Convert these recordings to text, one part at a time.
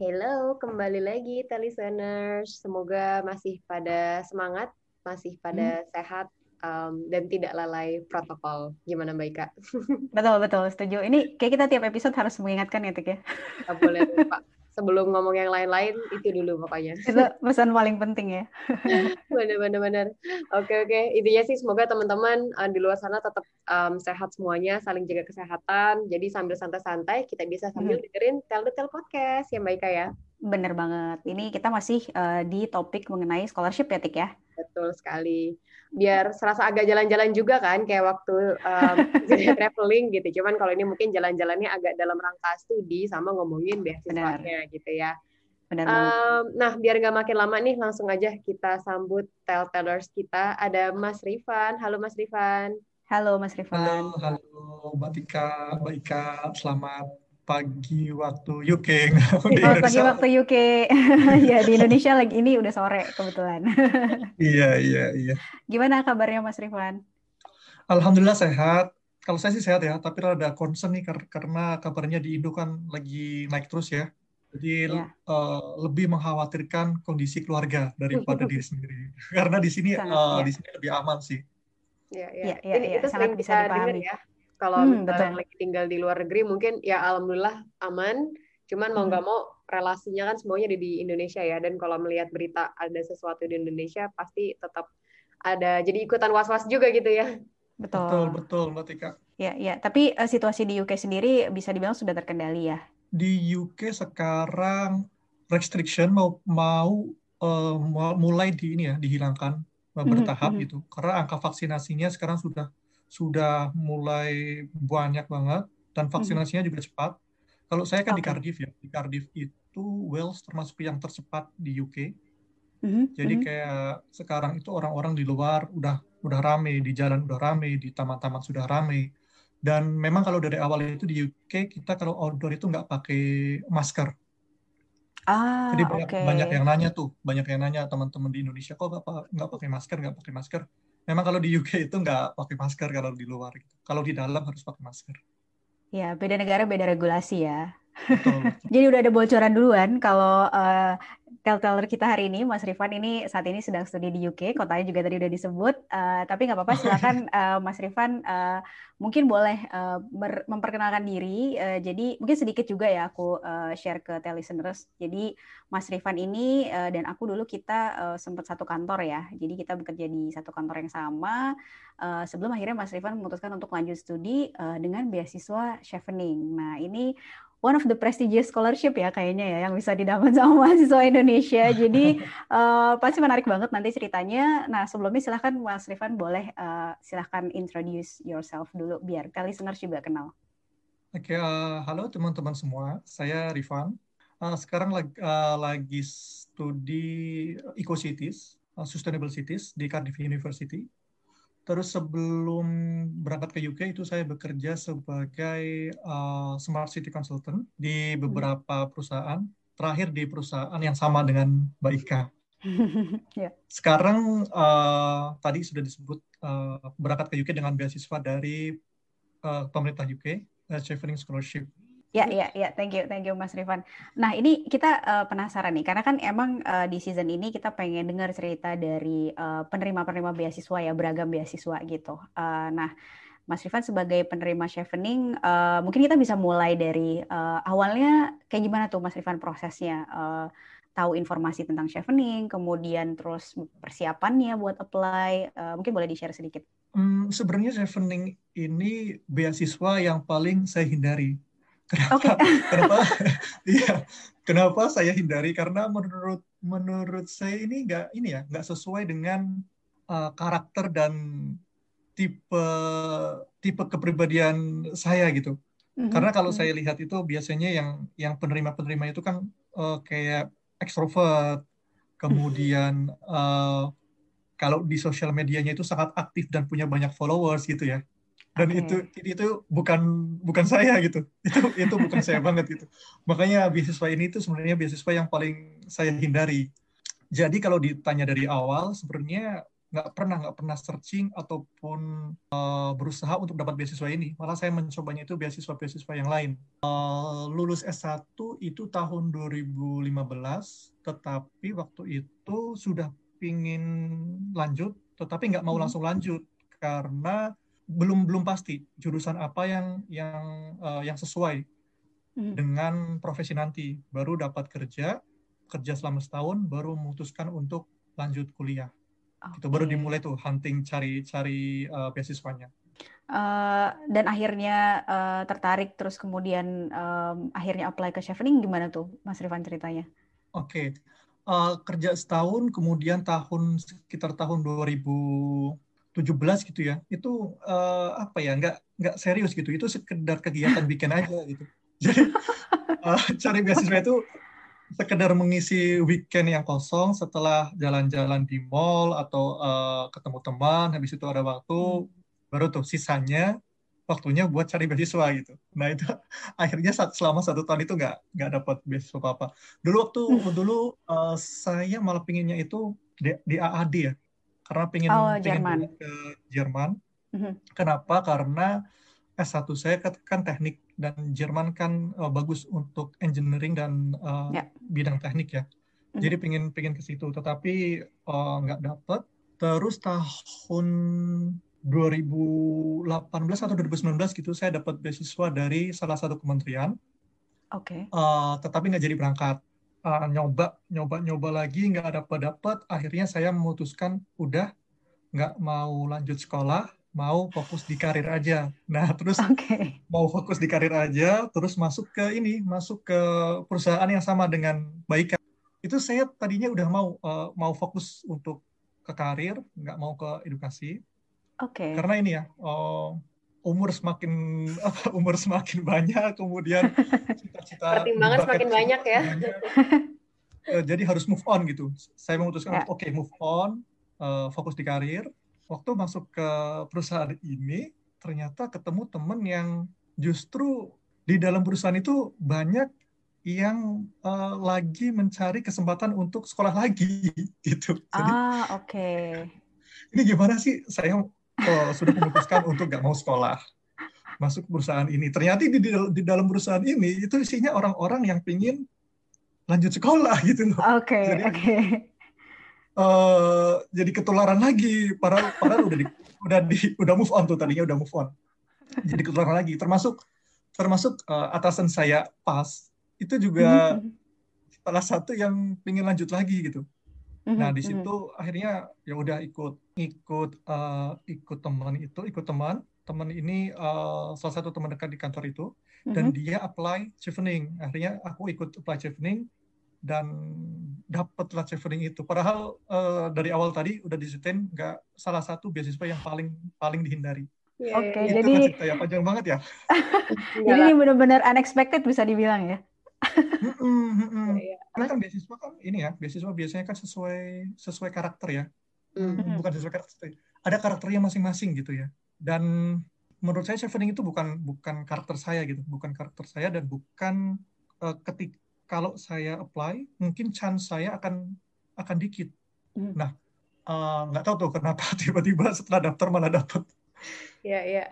Hello, kembali lagi listeners. Semoga masih pada semangat, masih pada hmm. sehat, um, dan tidak lalai protokol. Gimana Mbak Ika? Betul, betul. Setuju. Ini kayak kita tiap episode harus mengingatkan ya, Tik ya? Gak boleh lupa sebelum ngomong yang lain-lain itu dulu pokoknya. Itu pesan paling penting ya. Benar-benar benar. Oke oke. Intinya sih semoga teman-teman uh, di luar sana tetap um, sehat semuanya, saling jaga kesehatan. Jadi sambil santai-santai kita bisa sambil hmm. dengerin Tell the Tell podcast ya Mbak Ika ya. Bener banget. Ini kita masih uh, di topik mengenai scholarship ya Tik ya. Betul sekali biar serasa agak jalan-jalan juga kan kayak waktu um, traveling gitu. Cuman kalau ini mungkin jalan-jalannya agak dalam rangka studi sama ngomongin beasiswanya gitu ya. Benar um, nah, biar nggak makin lama nih, langsung aja kita sambut tell-tellers kita. Ada Mas Rifan. Halo Mas Rifan. Halo Mas Rifan. Halo, halo Mbak Tika, Mbak Ika. Selamat pagi waktu UK. di oh, pagi waktu UK. ya di Indonesia lagi ini udah sore kebetulan. iya iya iya. Gimana kabarnya Mas Rifan? Alhamdulillah sehat. Kalau saya sih sehat ya, tapi ada concern nih karena kabarnya di Indo kan lagi naik terus ya. Jadi ya. uh, lebih mengkhawatirkan kondisi keluarga daripada diri sendiri. Karena di sini Sangat, uh, ya. di sini lebih aman sih. Iya, iya. Ya, ya, ya, itu sangat bisa dipahami. ya kalau hmm, misalnya yang lagi tinggal di luar negeri mungkin ya alhamdulillah aman. Cuman mau hmm. nggak hmm. mau relasinya kan semuanya ada di Indonesia ya. Dan kalau melihat berita ada sesuatu di Indonesia pasti tetap ada jadi ikutan was-was juga gitu ya. Betul. Betul, betul Mbak Tika. Ya, ya. Tapi uh, situasi di UK sendiri bisa dibilang sudah terkendali ya? Di UK sekarang restriction mau mau uh, mulai di ini ya dihilangkan hmm, bertahap mm -hmm. gitu. Karena angka vaksinasinya sekarang sudah sudah mulai banyak banget dan mhm. vaksinasinya juga cepat. Kalau saya kan okay. di Cardiff ya, di Cardiff itu Wales termasuk yang tercepat di UK. Mm-hmm. Jadi mhm. kayak sekarang itu orang-orang di luar udah udah rame, di jalan udah rame, di taman-taman sudah rame. Dan memang kalau dari awal itu di UK kita kalau outdoor itu nggak pakai masker. Ah, Jadi banyak, okay. banyak yang nanya tuh, banyak yang nanya teman-teman di Indonesia kok nggak nggak pakai masker, nggak pakai masker memang kalau di UK itu nggak pakai masker kalau di luar. Gitu. Kalau di dalam harus pakai masker. Ya, beda negara beda regulasi ya. Jadi udah ada bocoran duluan kalau uh, tell-teller kita hari ini, Mas Rifan ini saat ini sedang studi di UK, kotanya juga tadi udah disebut, uh, tapi nggak apa-apa, silakan uh, Mas Rifan uh, mungkin boleh uh, memperkenalkan diri. Uh, jadi mungkin sedikit juga ya aku uh, share ke listeners. Jadi Mas Rifan ini uh, dan aku dulu kita uh, sempat satu kantor ya, jadi kita bekerja di satu kantor yang sama. Uh, sebelum akhirnya Mas Rifan memutuskan untuk lanjut studi uh, dengan beasiswa chevening. Nah ini one of the prestigious scholarship ya kayaknya ya yang bisa didapat sama mahasiswa Indonesia. Jadi uh, pasti menarik banget nanti ceritanya. Nah sebelumnya silahkan Mas Rifan boleh uh, silahkan introduce yourself dulu biar listeners juga kenal. Oke, okay, uh, halo teman-teman semua. Saya Rifan. Uh, sekarang lagi, uh, lagi studi Ecocities, uh, Sustainable Cities di Cardiff University. Terus sebelum berangkat ke UK itu saya bekerja sebagai uh, smart city consultant di hmm. beberapa perusahaan. Terakhir di perusahaan yang sama dengan Mbak Ika. yeah. Sekarang uh, tadi sudah disebut uh, berangkat ke UK dengan beasiswa dari uh, pemerintah UK, uh, Chevening Scholarship. Ya, ya, ya, thank you, thank you Mas Rifan. Nah, ini kita uh, penasaran nih, karena kan emang uh, di season ini kita pengen dengar cerita dari uh, penerima-penerima beasiswa ya, beragam beasiswa gitu. Uh, nah, Mas Rifan sebagai penerima chevening, uh, mungkin kita bisa mulai dari uh, awalnya kayak gimana tuh Mas Rifan prosesnya? Uh, tahu informasi tentang chevening, kemudian terus persiapannya buat apply, uh, mungkin boleh di-share sedikit. Hmm, sebenarnya chevening ini beasiswa yang paling saya hindari Kenapa? Okay. kenapa? Iya. kenapa saya hindari? Karena menurut menurut saya ini nggak ini ya nggak sesuai dengan uh, karakter dan tipe tipe kepribadian saya gitu. Mm-hmm. Karena kalau mm-hmm. saya lihat itu biasanya yang yang penerima-penerima itu kan uh, kayak ekstrovert, kemudian uh, kalau di sosial medianya itu sangat aktif dan punya banyak followers gitu ya dan okay. itu itu bukan bukan saya gitu. Itu itu bukan saya banget gitu. Makanya beasiswa ini itu sebenarnya beasiswa yang paling saya hindari. Jadi kalau ditanya dari awal sebenarnya nggak pernah nggak pernah searching ataupun uh, berusaha untuk dapat beasiswa ini. Malah saya mencobanya itu beasiswa beasiswa yang lain. Uh, lulus S1 itu tahun 2015 tetapi waktu itu sudah pingin lanjut tetapi nggak mau hmm. langsung lanjut karena belum belum pasti jurusan apa yang yang uh, yang sesuai hmm. dengan profesi nanti. Baru dapat kerja, kerja selama setahun, baru memutuskan untuk lanjut kuliah. Okay. Itu baru dimulai tuh hunting cari cari uh, beasiswanya. Uh, dan akhirnya uh, tertarik terus kemudian um, akhirnya apply ke chevening gimana tuh Mas Rifan ceritanya? Oke, okay. uh, kerja setahun kemudian tahun sekitar tahun 2000 17 gitu ya itu uh, apa ya nggak nggak serius gitu itu sekedar kegiatan bikin aja gitu jadi uh, cari beasiswa itu sekedar mengisi weekend yang kosong setelah jalan-jalan di mall atau uh, ketemu teman habis itu ada waktu hmm. baru tuh sisanya waktunya buat cari beasiswa gitu nah itu akhirnya saat, selama satu tahun itu nggak nggak dapat beasiswa apa apa dulu waktu hmm. dulu uh, saya malah pinginnya itu di, di AAD ya karena pengen, oh, pengen ke Jerman. Mm-hmm. Kenapa? Karena S1 saya kan teknik dan Jerman kan uh, bagus untuk engineering dan uh, yeah. bidang teknik ya. Mm-hmm. Jadi pengen pengen ke situ, tetapi uh, nggak dapet. Terus tahun 2018 atau 2019 gitu saya dapat beasiswa dari salah satu kementerian. Oke. Okay. Uh, tetapi nggak jadi berangkat uh, nyoba nyoba nyoba lagi nggak dapat dapat akhirnya saya memutuskan udah nggak mau lanjut sekolah mau fokus di karir aja nah terus okay. mau fokus di karir aja terus masuk ke ini masuk ke perusahaan yang sama dengan baik itu saya tadinya udah mau uh, mau fokus untuk ke karir nggak mau ke edukasi okay. karena ini ya uh, umur semakin apa umur semakin banyak kemudian cita-cita pertimbangan semakin banyak ya banyak, uh, jadi harus move on gitu saya memutuskan ya. oke okay, move on uh, fokus di karir waktu masuk ke perusahaan ini ternyata ketemu temen yang justru di dalam perusahaan itu banyak yang uh, lagi mencari kesempatan untuk sekolah lagi gitu. Jadi, ah, oke. Okay. Ini gimana sih saya oh, sudah memutuskan untuk nggak mau sekolah masuk perusahaan ini. Ternyata di, di dalam perusahaan ini itu isinya orang-orang yang pingin lanjut sekolah gitu loh. Oke, okay, oke. Okay. Uh, jadi ketularan lagi. Para para udah di, udah di udah move on tuh tadinya udah move on. Jadi ketularan lagi. Termasuk termasuk uh, atasan saya pas itu juga mm-hmm. salah satu yang pingin lanjut lagi gitu. Nah di mm-hmm. situ akhirnya ya udah ikut ikut uh, ikut teman itu ikut teman teman ini uh, salah satu teman dekat di kantor itu dan mm-hmm. dia apply chevening akhirnya aku ikut apply chevening dan dapatlah chevening itu padahal uh, dari awal tadi udah disitain nggak salah satu beasiswa yang paling paling dihindari Oke, okay, jadi cerita ya panjang banget ya. jadi ini benar-benar unexpected bisa dibilang ya hmm, hmm, Karena kan beasiswa kan ini ya, beasiswa biasanya kan sesuai sesuai karakter ya. Mm. Bukan sesuai karakter. Ada karakternya masing-masing gitu ya. Dan menurut saya chevening itu bukan bukan karakter saya gitu, bukan karakter saya dan bukan uh, ketik kalau saya apply mungkin chance saya akan akan dikit. Mm. Nah, eh, nggak uh, tahu tuh kenapa tiba-tiba setelah daftar malah dapat. Ya, ya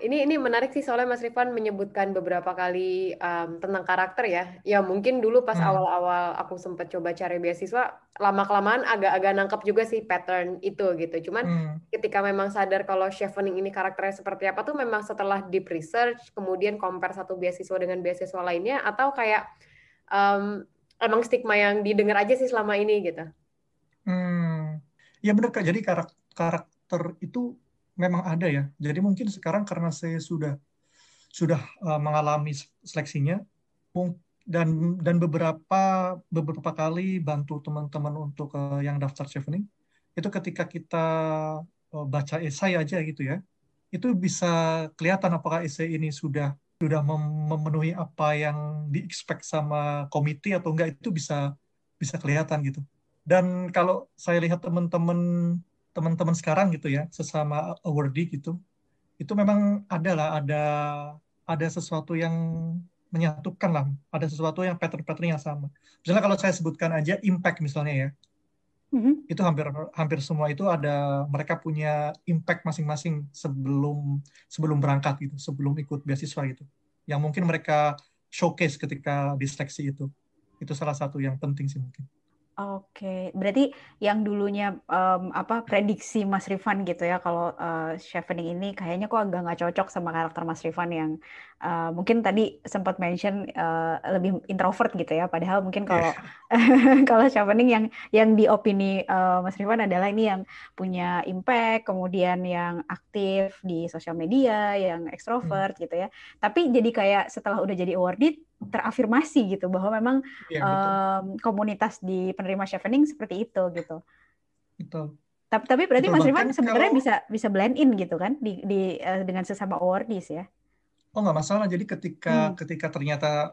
ini ini menarik sih soalnya Mas Rifan menyebutkan beberapa kali um, tentang karakter ya. Ya mungkin dulu pas hmm. awal-awal aku sempat coba cari beasiswa, lama kelamaan agak-agak nangkep juga sih pattern itu gitu. Cuman hmm. ketika memang sadar kalau chevening ini karakternya seperti apa tuh memang setelah deep research, kemudian compare satu beasiswa dengan beasiswa lainnya, atau kayak um, emang stigma yang didengar aja sih selama ini gitu. Hmm, ya benar kak. Jadi karakter karakter itu memang ada ya. Jadi mungkin sekarang karena saya sudah sudah uh, mengalami seleksinya dan dan beberapa beberapa kali bantu teman-teman untuk uh, yang daftar chevening itu ketika kita uh, baca esai aja gitu ya itu bisa kelihatan apakah esai ini sudah sudah memenuhi apa yang di expect sama komite atau enggak itu bisa bisa kelihatan gitu dan kalau saya lihat teman-teman teman-teman sekarang gitu ya, sesama awardee gitu, itu memang ada lah, ada ada sesuatu yang menyatukan lah, ada sesuatu yang pattern-pattern yang sama. Misalnya kalau saya sebutkan aja impact misalnya ya, mm-hmm. itu hampir hampir semua itu ada mereka punya impact masing-masing sebelum sebelum berangkat gitu, sebelum ikut beasiswa gitu, yang mungkin mereka showcase ketika di seleksi itu. Itu salah satu yang penting sih mungkin. Oke, berarti yang dulunya um, apa prediksi Mas Rifan gitu ya kalau uh, Chevening ini kayaknya kok agak nggak cocok sama karakter Mas Rifan yang uh, mungkin tadi sempat mention uh, lebih introvert gitu ya. Padahal mungkin kalau yeah. kalau Chevening yang yang di opini uh, Mas Rifan adalah ini yang punya impact, kemudian yang aktif di sosial media, yang ekstrovert hmm. gitu ya. Tapi jadi kayak setelah udah jadi awarded terafirmasi gitu bahwa memang ya, um, komunitas di penerima chevening seperti itu gitu. Betul. Tapi tapi berarti Betul, Mas Rifan sebenarnya kalau... bisa bisa blend in gitu kan di di uh, dengan sesama awardees ya. Oh nggak masalah. Jadi ketika hmm. ketika ternyata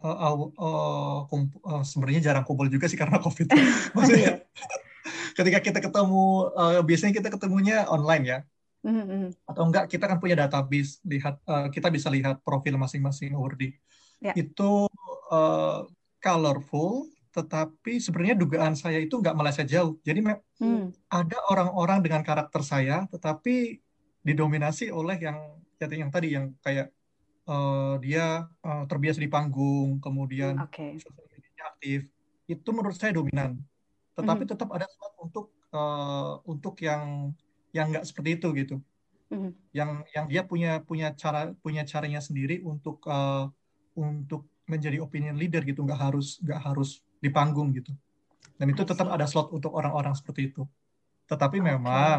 uh, uh, uh, uh, sebenarnya jarang kumpul juga sih karena covid. Maksudnya ketika kita ketemu uh, biasanya kita ketemunya online ya. Mm-hmm. Atau enggak kita kan punya database lihat uh, kita bisa lihat profil masing-masing awardee ya. itu uh, colorful, tetapi sebenarnya dugaan saya itu nggak meleset jauh. Jadi hmm. ada orang-orang dengan karakter saya, tetapi didominasi oleh yang yang tadi yang kayak uh, dia uh, terbiasa di panggung, kemudian okay. aktif. Itu menurut saya dominan. Tetapi hmm. tetap ada slot untuk uh, untuk yang yang nggak seperti itu gitu. Hmm. Yang yang dia punya punya cara punya caranya sendiri untuk uh, untuk menjadi opinion leader gitu nggak harus nggak harus di panggung gitu dan itu tetap ada slot untuk orang-orang seperti itu tetapi okay. memang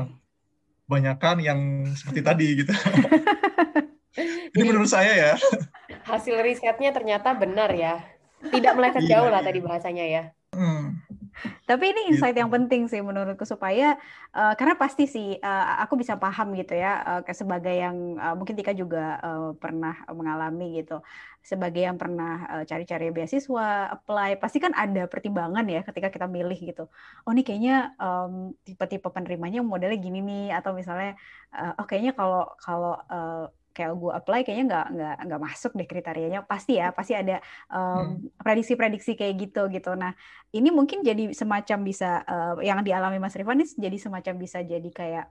banyakkan yang seperti tadi gitu ini menurut saya ya hasil risetnya ternyata benar ya tidak meleset iya, jauh lah iya. tadi bahasanya ya hmm. Tapi ini insight gitu. yang penting sih menurutku supaya uh, karena pasti sih uh, aku bisa paham gitu ya uh, sebagai yang uh, mungkin Tika juga uh, pernah mengalami gitu sebagai yang pernah uh, cari-cari beasiswa apply pasti kan ada pertimbangan ya ketika kita milih gitu. Oh ini kayaknya um, tipe-tipe penerimanya modelnya gini nih atau misalnya uh, oh kayaknya kalau kalau uh, kayak gue apply kayaknya nggak nggak nggak masuk deh kriterianya pasti ya pasti ada um, prediksi-prediksi kayak gitu gitu nah ini mungkin jadi semacam bisa uh, yang dialami Mas Rifan ini jadi semacam bisa jadi kayak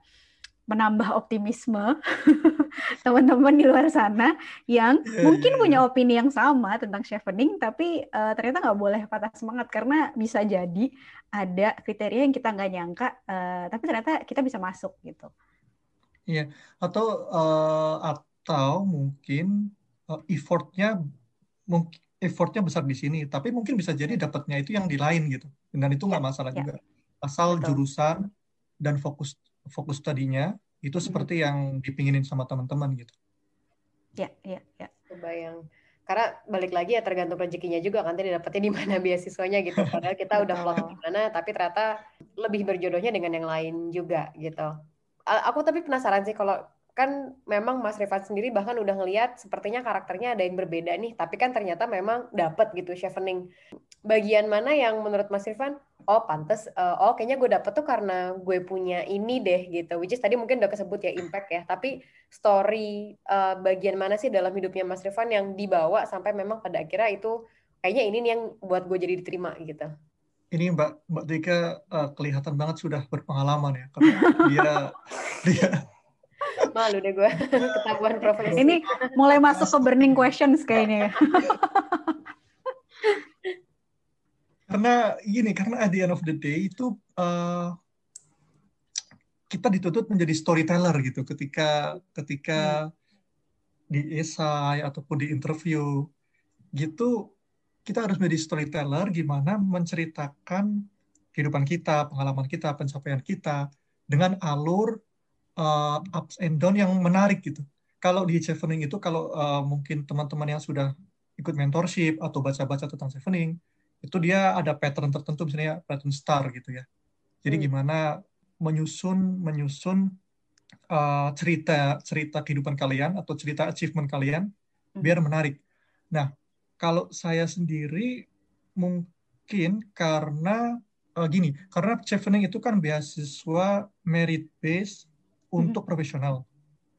menambah optimisme teman-teman di luar sana yang yeah, mungkin yeah. punya iya. opini yang sama tentang chevening tapi uh, ternyata nggak boleh patah semangat karena bisa jadi ada kriteria yang kita nggak nyangka uh, tapi ternyata kita bisa masuk gitu. Iya, atau uh, atau mungkin uh, effortnya mungkin effortnya besar di sini, tapi mungkin bisa jadi dapatnya itu yang di lain gitu, dan itu nggak ya, masalah ya. juga. Asal Betul. jurusan dan fokus fokus tadinya itu mm-hmm. seperti yang dipinginin sama teman-teman gitu. Ya, ya, ya. Kebayang. Karena balik lagi ya tergantung rezekinya juga kan tadi dapetnya di mana beasiswanya gitu. Padahal kita udah plot di mana, tapi ternyata lebih berjodohnya dengan yang lain juga gitu. Aku tapi penasaran sih kalau kan memang Mas Rifat sendiri bahkan udah ngelihat sepertinya karakternya ada yang berbeda nih, tapi kan ternyata memang dapet gitu chevening. Bagian mana yang menurut Mas Rifan, oh pantes, uh, oh kayaknya gue dapet tuh karena gue punya ini deh gitu, which is tadi mungkin udah kesebut ya impact ya, tapi story uh, bagian mana sih dalam hidupnya Mas Rifan yang dibawa sampai memang pada akhirnya itu kayaknya ini nih yang buat gue jadi diterima gitu. Ini Mbak Mbak Dika uh, kelihatan banget sudah berpengalaman ya, karena dia dia Malu deh gue ketahuan profesi. Ini mulai masuk ke burning questions kayaknya. karena gini, karena at the end of the day itu uh, kita dituntut menjadi storyteller gitu ketika ketika hmm. di esai ataupun di interview gitu kita harus menjadi storyteller gimana menceritakan kehidupan kita, pengalaman kita, pencapaian kita dengan alur uh, ups and down yang menarik gitu. Kalau di chevening itu kalau uh, mungkin teman-teman yang sudah ikut mentorship atau baca-baca tentang chevening itu dia ada pattern tertentu misalnya pattern star gitu ya. Jadi hmm. gimana menyusun menyusun uh, cerita cerita kehidupan kalian atau cerita achievement kalian hmm. biar menarik. Nah, kalau saya sendiri mungkin karena uh, gini, karena chevening itu kan beasiswa merit base untuk hmm. profesional.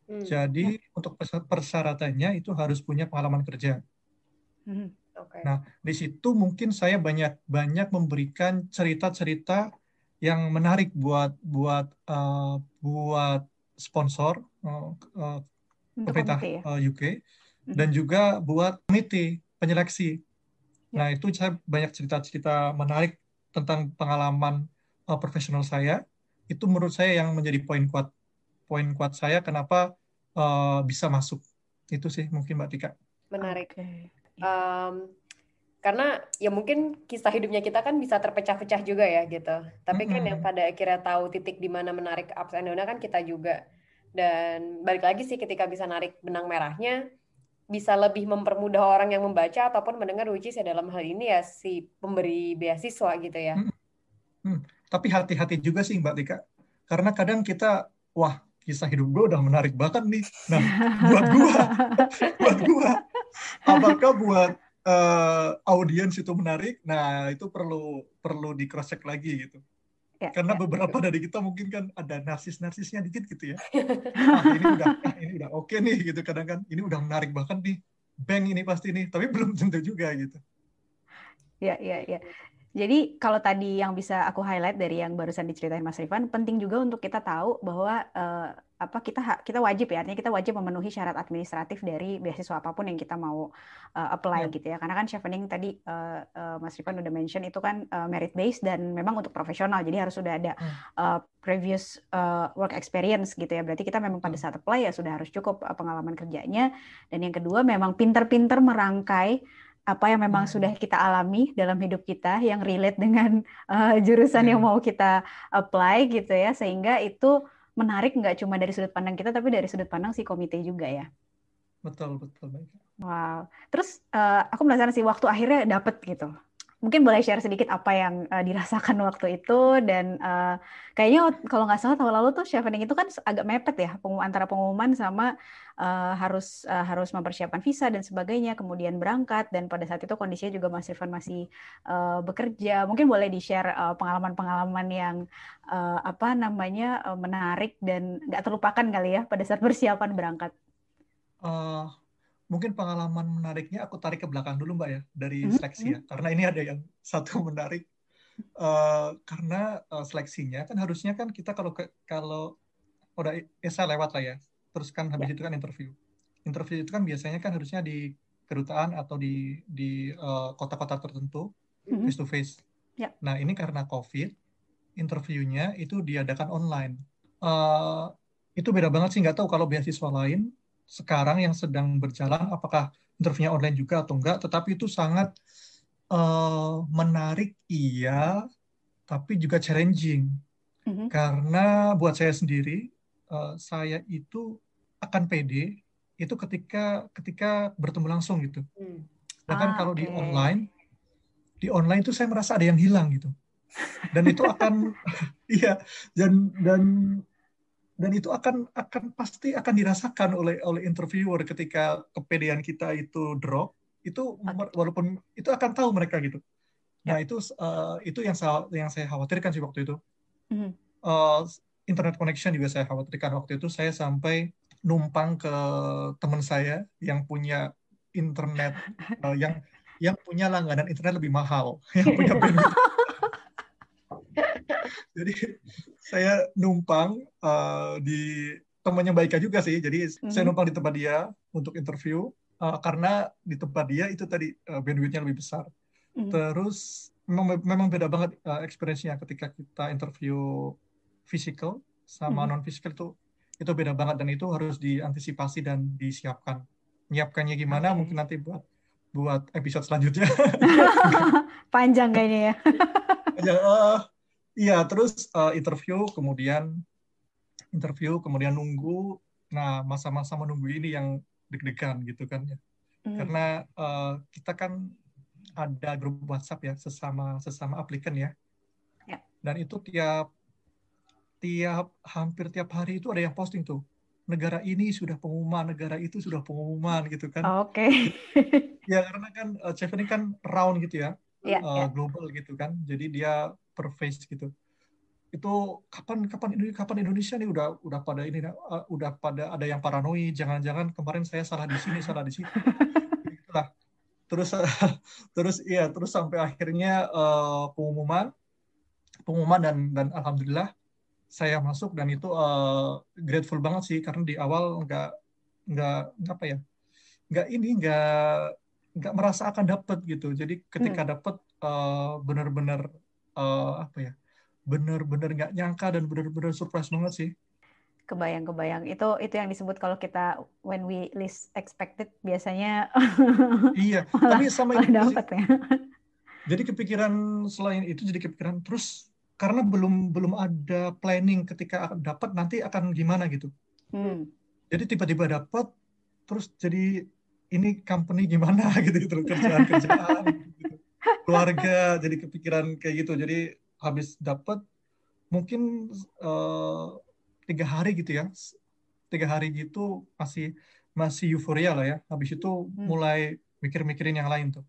Hmm. Jadi ya. untuk persyaratannya itu harus punya pengalaman kerja. Hmm. Okay. Nah, di situ mungkin saya banyak banyak memberikan cerita-cerita yang menarik buat buat uh, buat sponsor uh, uh, pemerintah ya? uh, UK hmm. dan juga buat komite penyeleksi. Ya. Nah, itu saya banyak cerita-cerita menarik tentang pengalaman uh, profesional saya. Itu menurut saya yang menjadi poin kuat poin kuat saya kenapa uh, bisa masuk. Itu sih mungkin Mbak Tika. Menarik. Okay um, karena ya mungkin kisah hidupnya kita kan bisa terpecah-pecah juga ya gitu. Tapi kan yang pada akhirnya tahu titik di mana menarik ups and down kan kita juga. Dan balik lagi sih ketika bisa narik benang merahnya bisa lebih mempermudah orang yang membaca ataupun mendengar which is ya dalam hal ini ya si pemberi beasiswa gitu ya. Hmm. Hmm. Tapi hati-hati juga sih Mbak Tika. Karena kadang kita wah kisah hidup gue udah menarik banget nih. Nah, buat gue, buat gue, apakah buat uh, audiens itu menarik? Nah, itu perlu perlu di cross check lagi gitu. Ya, Karena ya, beberapa dari kita mungkin kan ada narsis-narsisnya dikit gitu ya. Nah, ini udah ah, ini udah oke okay nih gitu kadang kan. Ini udah menarik banget nih. Bank ini pasti nih, tapi belum tentu juga gitu. Ya, ya, ya. Jadi kalau tadi yang bisa aku highlight dari yang barusan diceritain Mas Rifan, penting juga untuk kita tahu bahwa uh, apa kita kita wajib ya, artinya kita wajib memenuhi syarat administratif dari beasiswa apa pun yang kita mau uh, apply yeah. gitu ya. Karena kan chevening tadi uh, uh, Mas Rifan udah mention itu kan uh, merit based dan memang untuk profesional, jadi harus sudah ada uh, previous uh, work experience gitu ya. Berarti kita memang pada saat apply ya sudah harus cukup pengalaman kerjanya. Dan yang kedua memang pinter-pinter merangkai apa yang memang hmm. sudah kita alami dalam hidup kita yang relate dengan uh, jurusan hmm. yang mau kita apply gitu ya. Sehingga itu menarik nggak cuma dari sudut pandang kita tapi dari sudut pandang si komite juga ya. Betul betul baik. Wow. Terus uh, aku penasaran sih waktu akhirnya dapet gitu mungkin boleh share sedikit apa yang uh, dirasakan waktu itu dan uh, kayaknya kalau nggak salah tahun lalu tuh chevening itu kan agak mepet ya antara pengumuman sama uh, harus uh, harus mempersiapkan visa dan sebagainya kemudian berangkat dan pada saat itu kondisinya juga Mas Irfan masih uh, bekerja mungkin boleh di share pengalaman-pengalaman yang uh, apa namanya uh, menarik dan nggak terlupakan kali ya pada saat persiapan berangkat. Uh, mungkin pengalaman menariknya aku tarik ke belakang dulu mbak ya dari mm-hmm. seleksi ya. Mm-hmm. karena ini ada yang satu menarik. Uh, karena uh, seleksinya kan harusnya kan kita kalau ke, kalau udah esa lewat lah ya. Terus kan habis yeah. itu kan interview. Interview itu kan biasanya kan harusnya di kedutaan atau di di uh, kota-kota tertentu face to face nah ini karena covid interviewnya itu diadakan online. Uh, itu beda banget sih nggak tahu kalau beasiswa lain sekarang yang sedang berjalan apakah interviewnya online juga atau enggak tetapi itu sangat uh, menarik iya tapi juga challenging mm-hmm. karena buat saya sendiri uh, saya itu akan pede itu ketika ketika bertemu langsung gitu mm. bahkan ah, kalau okay. di online di online itu saya merasa ada yang hilang gitu dan itu akan iya dan dan dan itu akan akan pasti akan dirasakan oleh oleh interviewer ketika kepedean kita itu drop itu walaupun itu akan tahu mereka gitu. Nah ya. itu uh, itu yang saya yang saya khawatirkan sih waktu itu. Uh, internet connection juga saya khawatirkan waktu itu. Saya sampai numpang ke teman saya yang punya internet uh, yang yang punya langganan internet lebih mahal yang punya bandwidth jadi saya numpang uh, di temannya Baika juga sih. Jadi mm-hmm. saya numpang di tempat dia untuk interview uh, karena di tempat dia itu tadi uh, bandwidthnya lebih besar. Mm-hmm. Terus memang memang beda banget uh, experience-nya ketika kita interview physical sama mm-hmm. non physical itu itu beda banget dan itu harus diantisipasi dan disiapkan. Nyiapkannya gimana okay. mungkin nanti buat buat episode selanjutnya. Panjang kayaknya ya. ya uh, Iya, terus uh, interview, kemudian interview, kemudian nunggu. Nah, masa-masa menunggu ini yang deg-degan gitu kan ya. Mm. Karena uh, kita kan ada grup WhatsApp ya sesama sesama aplikan ya. Yeah. Dan itu tiap tiap hampir tiap hari itu ada yang posting tuh. Negara ini sudah pengumuman, negara itu sudah pengumuman gitu kan. Oke. Okay. ya karena kan uh, Chef ini kan round gitu ya. Yeah, uh, yeah. global gitu kan. Jadi dia per phase gitu. Itu kapan kapan kapan Indonesia nih udah udah pada ini uh, udah pada ada yang paranoid jangan-jangan kemarin saya salah di sini salah di situ itulah terus terus iya terus sampai akhirnya uh, pengumuman pengumuman dan dan alhamdulillah saya masuk dan itu uh, grateful banget sih karena di awal nggak nggak apa ya nggak ini nggak nggak merasa akan dapat gitu. Jadi ketika hmm. dapat uh, benar-benar uh, apa ya benar-benar nggak nyangka dan benar-benar surprise banget sih kebayang-kebayang itu itu yang disebut kalau kita when we least expected biasanya iya malah, tapi sama malah dapat ya jadi kepikiran selain itu jadi kepikiran terus karena belum belum ada planning ketika dapat nanti akan gimana gitu. Hmm. Jadi tiba-tiba dapat terus jadi ini company gimana gitu kerjaan kerjaan. Keluarga jadi kepikiran kayak gitu. Jadi habis dapat mungkin uh, tiga hari gitu ya. Tiga hari gitu masih masih euforia lah ya. Habis itu hmm. mulai mikir-mikirin yang lain tuh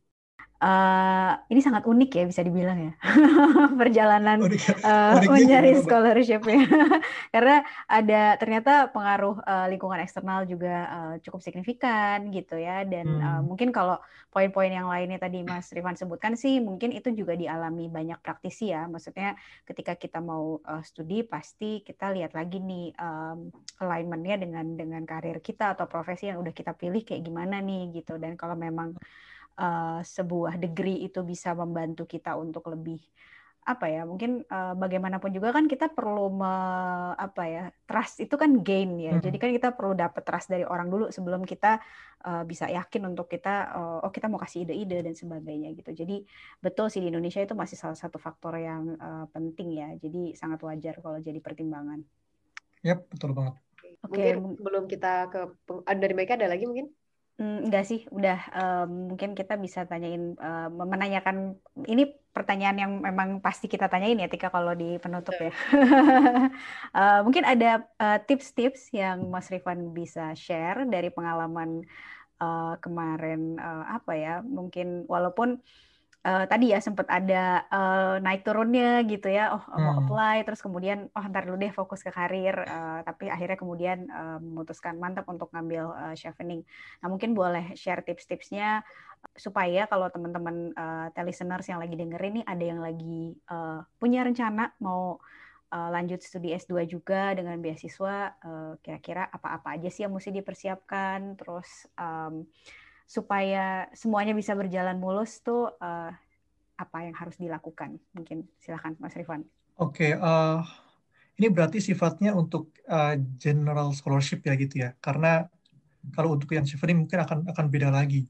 Uh, ini sangat unik ya bisa dibilang ya. Perjalanan unik, uh, unik mencari scholarship ya. Karena ada ternyata pengaruh uh, lingkungan eksternal juga uh, cukup signifikan gitu ya. Dan hmm. uh, mungkin kalau poin-poin yang lainnya tadi Mas Rifan sebutkan sih mungkin itu juga dialami banyak praktisi ya. Maksudnya ketika kita mau uh, studi pasti kita lihat lagi nih um, alignmentnya dengan dengan karir kita atau profesi yang udah kita pilih kayak gimana nih gitu. Dan kalau memang uh, sebuah degree itu bisa membantu kita untuk lebih apa ya mungkin uh, bagaimanapun juga kan kita perlu me, apa ya trust itu kan gain ya hmm. jadi kan kita perlu dapat trust dari orang dulu sebelum kita uh, bisa yakin untuk kita uh, oh kita mau kasih ide-ide dan sebagainya gitu jadi betul sih di Indonesia itu masih salah satu faktor yang uh, penting ya jadi sangat wajar kalau jadi pertimbangan. Yap betul banget. Oke okay. belum kita ke dari mereka ada lagi mungkin enggak sih, udah um, mungkin kita bisa tanyain, um, menanyakan ini pertanyaan yang memang pasti kita tanyain ya Tika kalau di penutup ya. uh, mungkin ada tips-tips uh, yang Mas Rifan bisa share dari pengalaman uh, kemarin uh, apa ya? Mungkin walaupun uh, tadi ya sempat ada uh, naik turunnya gitu ya. Oh hmm. mau apply terus kemudian oh ntar dulu deh fokus ke karir. Uh, tapi akhirnya kemudian uh, memutuskan mantap untuk ngambil uh, chevening nah mungkin boleh share tips-tipsnya supaya kalau teman-teman uh, listeners yang lagi dengerin nih ada yang lagi uh, punya rencana mau uh, lanjut studi S2 juga dengan beasiswa kira-kira uh, apa-apa aja sih yang mesti dipersiapkan. Terus um, supaya semuanya bisa berjalan mulus tuh uh, apa yang harus dilakukan? Mungkin silakan Mas Rifan. Oke, okay, uh, eh, ini berarti sifatnya untuk uh, general scholarship ya gitu ya, karena kalau untuk yang chevening mungkin akan akan beda lagi.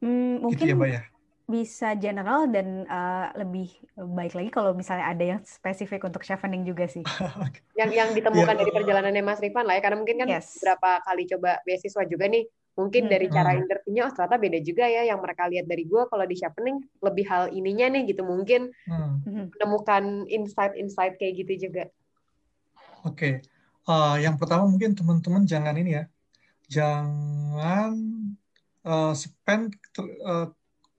Hmm, mungkin gitu ya, Mbak ya? bisa general dan uh, lebih baik lagi kalau misalnya ada yang spesifik untuk chevening juga sih. yang yang ditemukan yeah. dari perjalanannya Mas Rifan lah ya, karena mungkin kan yes. beberapa kali coba beasiswa juga nih mungkin hmm. dari cara interviewnya oh ternyata beda juga ya yang mereka lihat dari gue kalau di Chevening lebih hal ininya nih gitu mungkin hmm. menemukan insight-insight kayak gitu juga. Oke, okay. uh, yang pertama mungkin teman-teman jangan ini ya, jangan uh, spend uh,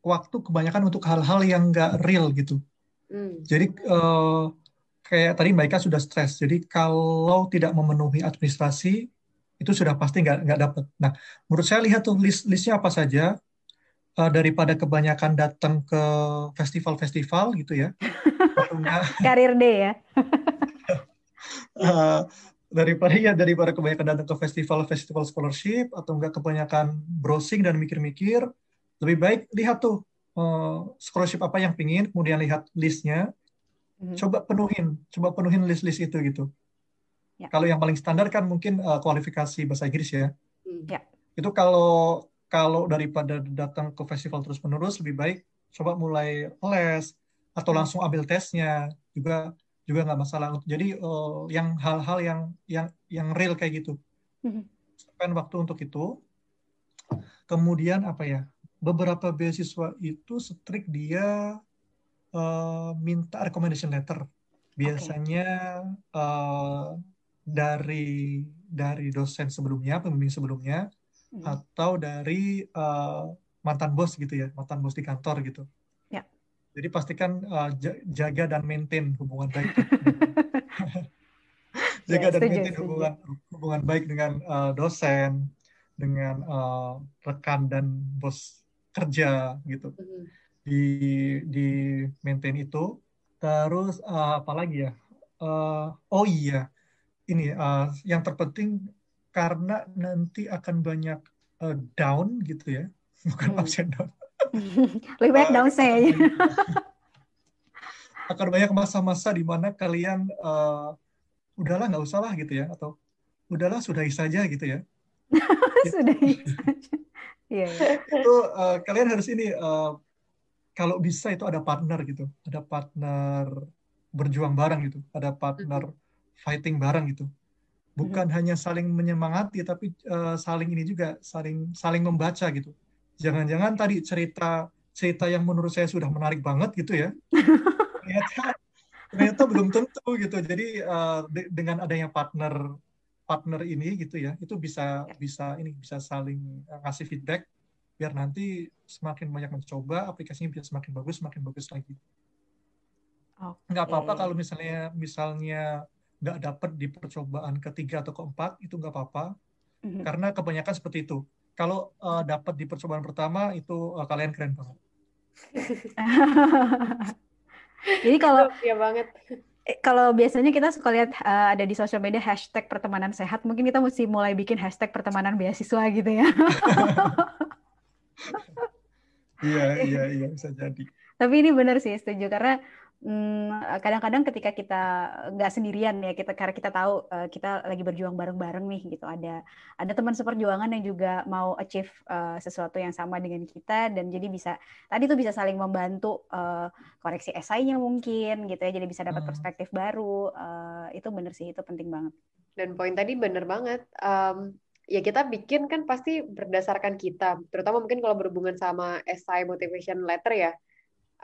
waktu kebanyakan untuk hal-hal yang nggak real gitu. Hmm. Jadi uh, kayak tadi Mbak Ika sudah stres. Jadi kalau tidak memenuhi administrasi itu sudah pasti nggak nggak dapat. Nah, menurut saya lihat tuh list listnya apa saja uh, daripada kebanyakan datang ke festival-festival gitu ya. Karir deh ya. uh, daripada ya daripada kebanyakan datang ke festival-festival scholarship atau enggak kebanyakan browsing dan mikir-mikir, lebih baik lihat tuh uh, scholarship apa yang pingin, kemudian lihat listnya, hmm. coba penuhin, coba penuhin list-list itu gitu. Ya. Kalau yang paling standar kan mungkin uh, kualifikasi bahasa Inggris ya. Hmm. ya. Itu kalau kalau daripada datang ke festival terus menerus lebih baik coba mulai les atau hmm. langsung ambil tesnya juga juga nggak masalah. Jadi uh, yang hal-hal yang yang yang real kayak gitu. Hmm. Spend waktu untuk itu. Kemudian apa ya? Beberapa beasiswa itu strict dia uh, minta recommendation letter. Biasanya okay. uh, dari dari dosen sebelumnya, pembimbing sebelumnya, hmm. atau dari uh, mantan bos gitu ya, mantan bos di kantor gitu. Ya. Jadi pastikan uh, jaga dan maintain hubungan baik. jaga ya, dan maintain hubungan hubungan baik dengan uh, dosen, dengan uh, rekan dan bos kerja gitu. Mm-hmm. Di di maintain itu. Terus uh, apa lagi ya? Uh, oh iya, ini uh, yang terpenting karena nanti akan banyak uh, down gitu ya, bukan hmm. ups and down. Lebih banyak down saya. akan banyak masa-masa di mana kalian uh, udahlah nggak usah lah gitu ya atau udahlah sudahi saja gitu ya. sudahi saja. Iya, iya. Itu uh, kalian harus ini uh, kalau bisa itu ada partner gitu, ada partner berjuang bareng gitu, ada partner fighting bareng gitu. Bukan hanya saling menyemangati tapi uh, saling ini juga saling saling membaca gitu. Jangan-jangan tadi cerita cerita yang menurut saya sudah menarik banget gitu ya. ternyata ternyata belum tentu gitu. Jadi uh, de dengan adanya partner partner ini gitu ya, itu bisa ya. bisa ini bisa saling eh, ngasih feedback biar nanti semakin banyak mencoba aplikasinya bisa semakin bagus semakin bagus lagi. Okay. Nggak apa-apa kalau misalnya misalnya nggak dapat di percobaan ketiga atau keempat itu nggak apa-apa mm -hmm. karena kebanyakan seperti itu. Kalau uh, dapat di percobaan pertama itu uh, kalian keren banget. Jadi kalau ya banget. Eh, kalau biasanya kita suka lihat uh, ada di sosial media hashtag pertemanan sehat, mungkin kita mesti mulai bikin hashtag pertemanan beasiswa gitu ya. Iya, iya, iya bisa jadi. Tapi ini benar sih setuju karena Hmm, kadang-kadang ketika kita nggak sendirian ya kita karena kita tahu uh, kita lagi berjuang bareng-bareng nih gitu ada ada teman seperjuangan yang juga mau achieve uh, sesuatu yang sama dengan kita dan jadi bisa tadi tuh bisa saling membantu uh, koreksi esainya mungkin gitu ya jadi bisa dapat hmm. perspektif baru uh, itu bener sih itu penting banget dan poin tadi bener banget um, ya kita bikin kan pasti berdasarkan kita terutama mungkin kalau berhubungan sama esai motivation letter ya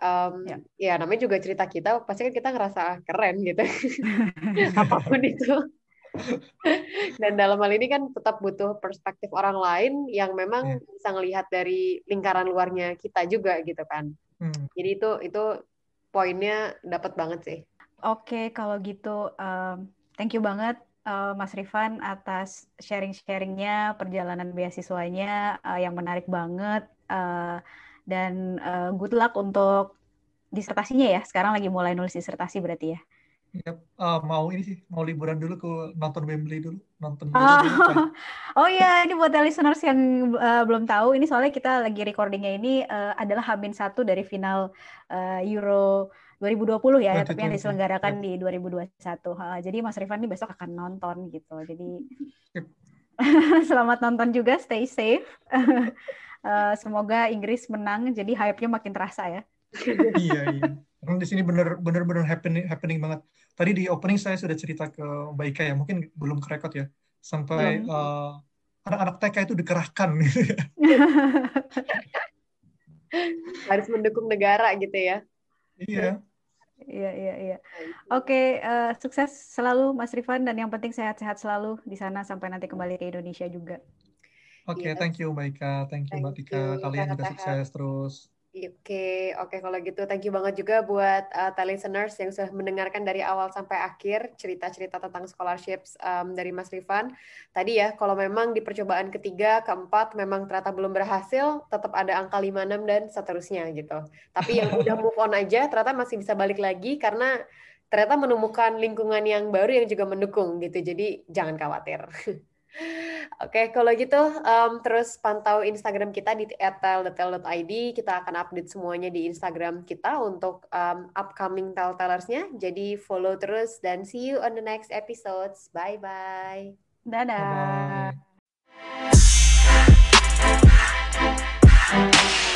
um, ya. ya namanya juga cerita kita pasti kan kita ngerasa keren gitu apa pun itu dan dalam hal ini kan tetap butuh perspektif orang lain yang memang ya. bisa ngelihat dari lingkaran luarnya kita juga gitu kan hmm. jadi itu itu poinnya dapat banget sih oke kalau gitu um, thank you banget uh, Mas Rifan atas sharing-sharingnya perjalanan beasiswanya uh, yang menarik banget uh, dan uh, good luck untuk disertasinya ya. Sekarang lagi mulai nulis disertasi berarti ya. Yep. Uh, mau ini sih, mau liburan dulu ke nonton Wembley dulu, nonton. Oh, dulu, oh iya, ini buat listeners yang uh, belum tahu, ini soalnya kita lagi recordingnya ini uh, adalah Hamin satu dari final uh, Euro 2020 ya, 2020. tapi yang diselenggarakan yep. di 2021. Uh, jadi Mas Rifan ini besok akan nonton gitu. Jadi selamat nonton juga, stay safe. Uh, semoga Inggris menang, jadi hype-nya makin terasa ya. iya, iya. Karena di sini benar-benar benar happening, happening banget. Tadi di opening saya sudah cerita ke Mbak Ika ya, mungkin belum kerekod ya. Sampai anak uh, anak-anak TK itu dikerahkan. Harus mendukung negara gitu ya. Iya. Iya, iya, iya. Oke, uh, sukses selalu Mas Rifan dan yang penting sehat-sehat selalu di sana sampai nanti kembali ke Indonesia juga. Oke, okay, yes. thank you Mbak Ika, thank you Mbak Tika. Kalian juga sukses terus. Oke, okay. oke okay, kalau gitu thank you banget juga buat uh, listeners yang sudah mendengarkan dari awal sampai akhir cerita-cerita tentang scholarships um, dari Mas Rifan. Tadi ya, kalau memang di percobaan ketiga, keempat memang ternyata belum berhasil, tetap ada angka 56 dan seterusnya gitu. Tapi yang udah move on aja ternyata masih bisa balik lagi karena ternyata menemukan lingkungan yang baru yang juga mendukung gitu. Jadi jangan khawatir. Oke, okay, kalau gitu um, terus pantau Instagram kita di @tel.tel.id. Kita akan update semuanya di Instagram kita untuk um, upcoming telltellersnya. Jadi follow terus dan see you on the next episodes. Bye bye. Dadah. Bye -bye.